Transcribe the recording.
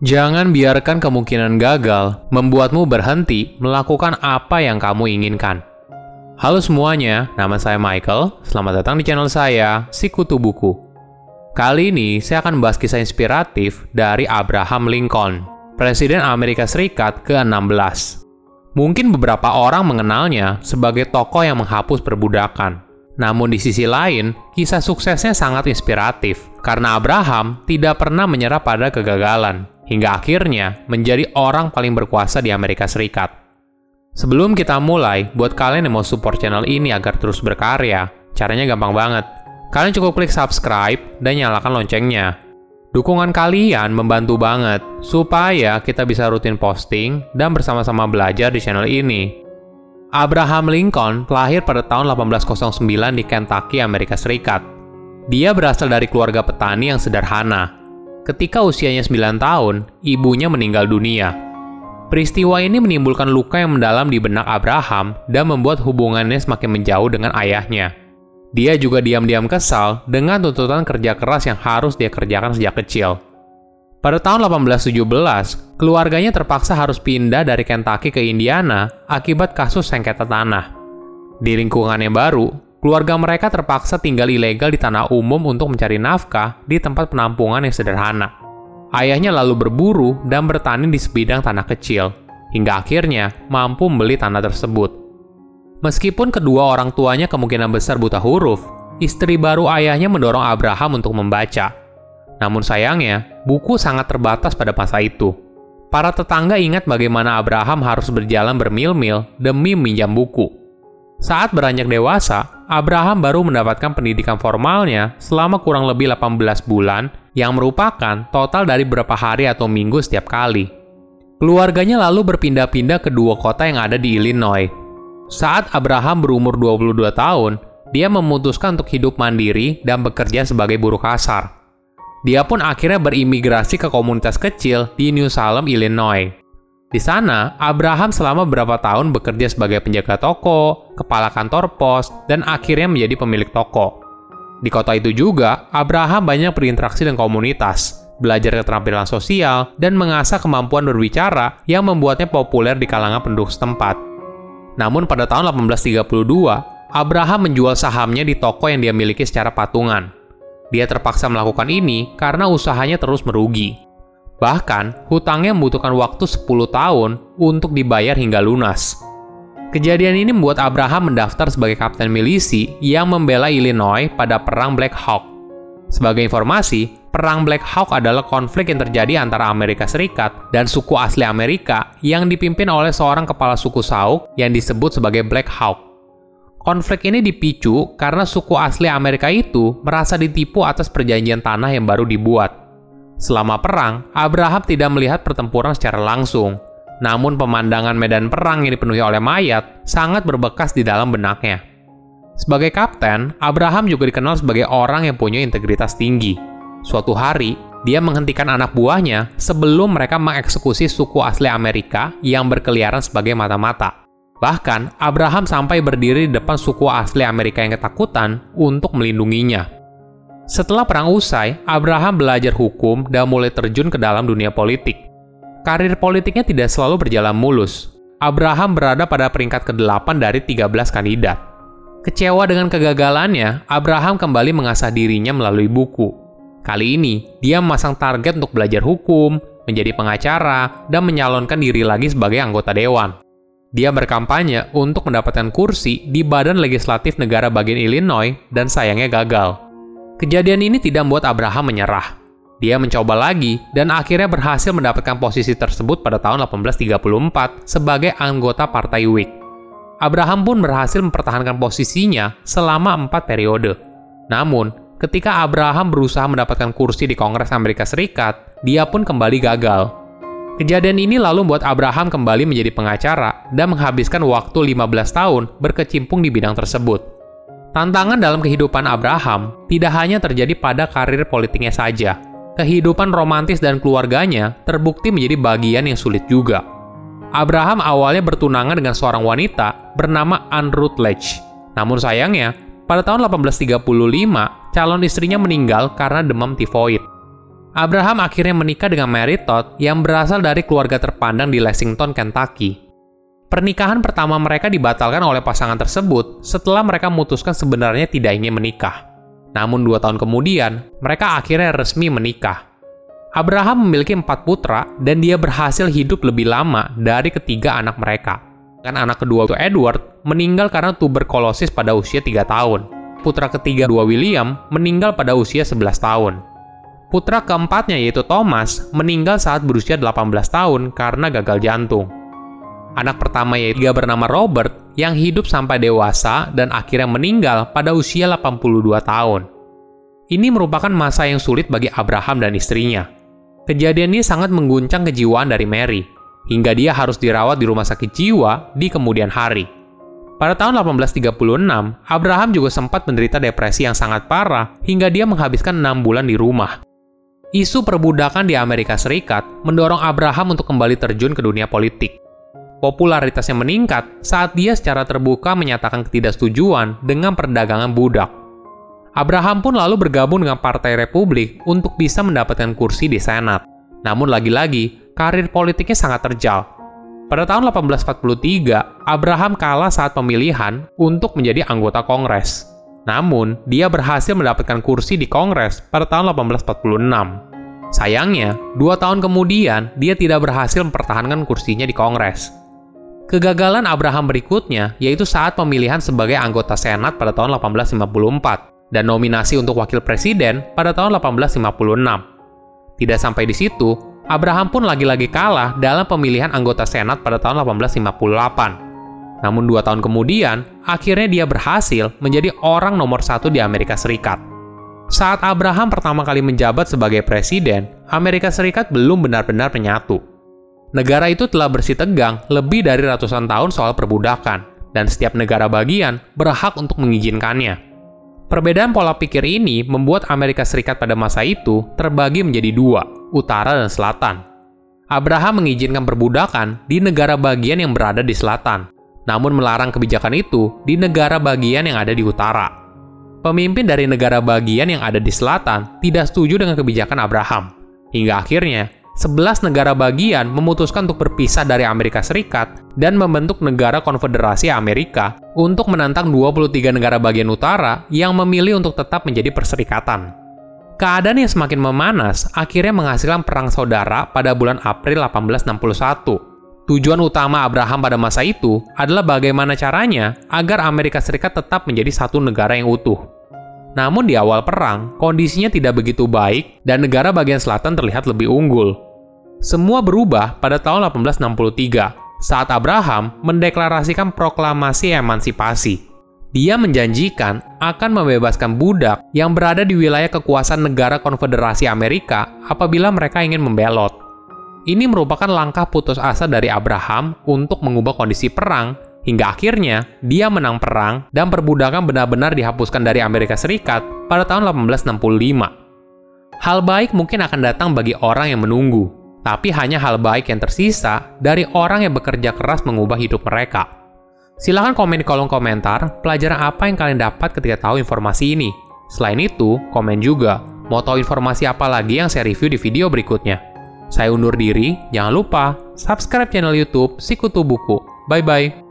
Jangan biarkan kemungkinan gagal membuatmu berhenti melakukan apa yang kamu inginkan. Halo semuanya, nama saya Michael. Selamat datang di channel saya, Sikutu Buku. Kali ini saya akan membahas kisah inspiratif dari Abraham Lincoln, Presiden Amerika Serikat ke-16. Mungkin beberapa orang mengenalnya sebagai tokoh yang menghapus perbudakan. Namun di sisi lain, kisah suksesnya sangat inspiratif karena Abraham tidak pernah menyerah pada kegagalan hingga akhirnya menjadi orang paling berkuasa di Amerika Serikat. Sebelum kita mulai, buat kalian yang mau support channel ini agar terus berkarya, caranya gampang banget. Kalian cukup klik subscribe dan nyalakan loncengnya. Dukungan kalian membantu banget supaya kita bisa rutin posting dan bersama-sama belajar di channel ini. Abraham Lincoln lahir pada tahun 1809 di Kentucky, Amerika Serikat. Dia berasal dari keluarga petani yang sederhana, Ketika usianya 9 tahun, ibunya meninggal dunia. Peristiwa ini menimbulkan luka yang mendalam di benak Abraham dan membuat hubungannya semakin menjauh dengan ayahnya. Dia juga diam-diam kesal dengan tuntutan kerja keras yang harus dia kerjakan sejak kecil. Pada tahun 1817, keluarganya terpaksa harus pindah dari Kentucky ke Indiana akibat kasus sengketa tanah. Di lingkungan yang baru, keluarga mereka terpaksa tinggal ilegal di tanah umum untuk mencari nafkah di tempat penampungan yang sederhana. Ayahnya lalu berburu dan bertani di sebidang tanah kecil, hingga akhirnya mampu membeli tanah tersebut. Meskipun kedua orang tuanya kemungkinan besar buta huruf, istri baru ayahnya mendorong Abraham untuk membaca. Namun sayangnya, buku sangat terbatas pada masa itu. Para tetangga ingat bagaimana Abraham harus berjalan bermil-mil demi meminjam buku. Saat beranjak dewasa, Abraham baru mendapatkan pendidikan formalnya selama kurang lebih 18 bulan yang merupakan total dari beberapa hari atau minggu setiap kali. Keluarganya lalu berpindah-pindah ke dua kota yang ada di Illinois. Saat Abraham berumur 22 tahun, dia memutuskan untuk hidup mandiri dan bekerja sebagai buruh kasar. Dia pun akhirnya berimigrasi ke komunitas kecil di New Salem, Illinois. Di sana, Abraham selama beberapa tahun bekerja sebagai penjaga toko, kepala kantor pos, dan akhirnya menjadi pemilik toko. Di kota itu juga, Abraham banyak berinteraksi dengan komunitas, belajar keterampilan sosial, dan mengasah kemampuan berbicara yang membuatnya populer di kalangan penduduk setempat. Namun pada tahun 1832, Abraham menjual sahamnya di toko yang dia miliki secara patungan. Dia terpaksa melakukan ini karena usahanya terus merugi. Bahkan, hutangnya membutuhkan waktu 10 tahun untuk dibayar hingga lunas. Kejadian ini membuat Abraham mendaftar sebagai kapten milisi yang membela Illinois pada Perang Black Hawk. Sebagai informasi, Perang Black Hawk adalah konflik yang terjadi antara Amerika Serikat dan suku asli Amerika yang dipimpin oleh seorang kepala suku Sauk yang disebut sebagai Black Hawk. Konflik ini dipicu karena suku asli Amerika itu merasa ditipu atas perjanjian tanah yang baru dibuat. Selama perang, Abraham tidak melihat pertempuran secara langsung. Namun pemandangan medan perang yang dipenuhi oleh mayat sangat berbekas di dalam benaknya. Sebagai kapten, Abraham juga dikenal sebagai orang yang punya integritas tinggi. Suatu hari, dia menghentikan anak buahnya sebelum mereka mengeksekusi suku asli Amerika yang berkeliaran sebagai mata-mata. Bahkan, Abraham sampai berdiri di depan suku asli Amerika yang ketakutan untuk melindunginya. Setelah perang usai, Abraham belajar hukum dan mulai terjun ke dalam dunia politik. Karir politiknya tidak selalu berjalan mulus. Abraham berada pada peringkat ke-8 dari 13 kandidat. Kecewa dengan kegagalannya, Abraham kembali mengasah dirinya melalui buku. Kali ini, dia memasang target untuk belajar hukum, menjadi pengacara, dan menyalonkan diri lagi sebagai anggota dewan. Dia berkampanye untuk mendapatkan kursi di Badan Legislatif Negara bagian Illinois dan sayangnya gagal. Kejadian ini tidak membuat Abraham menyerah. Dia mencoba lagi dan akhirnya berhasil mendapatkan posisi tersebut pada tahun 1834 sebagai anggota Partai Whig. Abraham pun berhasil mempertahankan posisinya selama empat periode. Namun, ketika Abraham berusaha mendapatkan kursi di Kongres Amerika Serikat, dia pun kembali gagal. Kejadian ini lalu membuat Abraham kembali menjadi pengacara dan menghabiskan waktu 15 tahun berkecimpung di bidang tersebut. Tantangan dalam kehidupan Abraham tidak hanya terjadi pada karir politiknya saja. Kehidupan romantis dan keluarganya terbukti menjadi bagian yang sulit juga. Abraham awalnya bertunangan dengan seorang wanita bernama Anne Rutledge. Namun sayangnya, pada tahun 1835, calon istrinya meninggal karena demam tifoid. Abraham akhirnya menikah dengan Mary Todd yang berasal dari keluarga terpandang di Lexington, Kentucky. Pernikahan pertama mereka dibatalkan oleh pasangan tersebut setelah mereka memutuskan sebenarnya tidak ingin menikah. Namun dua tahun kemudian, mereka akhirnya resmi menikah. Abraham memiliki empat putra dan dia berhasil hidup lebih lama dari ketiga anak mereka. Dan anak kedua Edward meninggal karena tuberkulosis pada usia 3 tahun. Putra ketiga dua William meninggal pada usia 11 tahun. Putra keempatnya yaitu Thomas meninggal saat berusia 18 tahun karena gagal jantung. Anak pertama yaitu dia bernama Robert yang hidup sampai dewasa dan akhirnya meninggal pada usia 82 tahun. Ini merupakan masa yang sulit bagi Abraham dan istrinya. Kejadian ini sangat mengguncang kejiwaan dari Mary, hingga dia harus dirawat di rumah sakit jiwa di kemudian hari. Pada tahun 1836, Abraham juga sempat menderita depresi yang sangat parah hingga dia menghabiskan enam bulan di rumah. Isu perbudakan di Amerika Serikat mendorong Abraham untuk kembali terjun ke dunia politik. Popularitasnya meningkat saat dia secara terbuka menyatakan ketidaksetujuan dengan perdagangan budak. Abraham pun lalu bergabung dengan Partai Republik untuk bisa mendapatkan kursi di Senat. Namun lagi-lagi, karir politiknya sangat terjal. Pada tahun 1843, Abraham kalah saat pemilihan untuk menjadi anggota Kongres. Namun, dia berhasil mendapatkan kursi di Kongres pada tahun 1846. Sayangnya, dua tahun kemudian dia tidak berhasil mempertahankan kursinya di Kongres. Kegagalan Abraham berikutnya yaitu saat pemilihan sebagai anggota Senat pada tahun 1854 dan nominasi untuk wakil presiden pada tahun 1856. Tidak sampai di situ, Abraham pun lagi-lagi kalah dalam pemilihan anggota Senat pada tahun 1858. Namun dua tahun kemudian, akhirnya dia berhasil menjadi orang nomor satu di Amerika Serikat. Saat Abraham pertama kali menjabat sebagai presiden, Amerika Serikat belum benar-benar menyatu. Negara itu telah bersih tegang lebih dari ratusan tahun soal perbudakan, dan setiap negara bagian berhak untuk mengizinkannya. Perbedaan pola pikir ini membuat Amerika Serikat pada masa itu terbagi menjadi dua, utara dan selatan. Abraham mengizinkan perbudakan di negara bagian yang berada di selatan, namun melarang kebijakan itu di negara bagian yang ada di utara. Pemimpin dari negara bagian yang ada di selatan tidak setuju dengan kebijakan Abraham. Hingga akhirnya, 11 negara bagian memutuskan untuk berpisah dari Amerika Serikat dan membentuk negara konfederasi Amerika untuk menantang 23 negara bagian utara yang memilih untuk tetap menjadi perserikatan. Keadaan yang semakin memanas akhirnya menghasilkan perang saudara pada bulan April 1861 Tujuan utama Abraham pada masa itu adalah bagaimana caranya agar Amerika Serikat tetap menjadi satu negara yang utuh. Namun di awal perang, kondisinya tidak begitu baik dan negara bagian selatan terlihat lebih unggul. Semua berubah pada tahun 1863 saat Abraham mendeklarasikan proklamasi emansipasi. Dia menjanjikan akan membebaskan budak yang berada di wilayah kekuasaan negara konfederasi Amerika apabila mereka ingin membelot. Ini merupakan langkah putus asa dari Abraham untuk mengubah kondisi perang hingga akhirnya dia menang perang dan perbudakan benar-benar dihapuskan dari Amerika Serikat pada tahun 1865. Hal baik mungkin akan datang bagi orang yang menunggu, tapi hanya hal baik yang tersisa dari orang yang bekerja keras mengubah hidup mereka. Silahkan komen di kolom komentar pelajaran apa yang kalian dapat ketika tahu informasi ini. Selain itu, komen juga mau tahu informasi apa lagi yang saya review di video berikutnya. Saya undur diri, jangan lupa subscribe channel YouTube Sikutu Buku. Bye bye.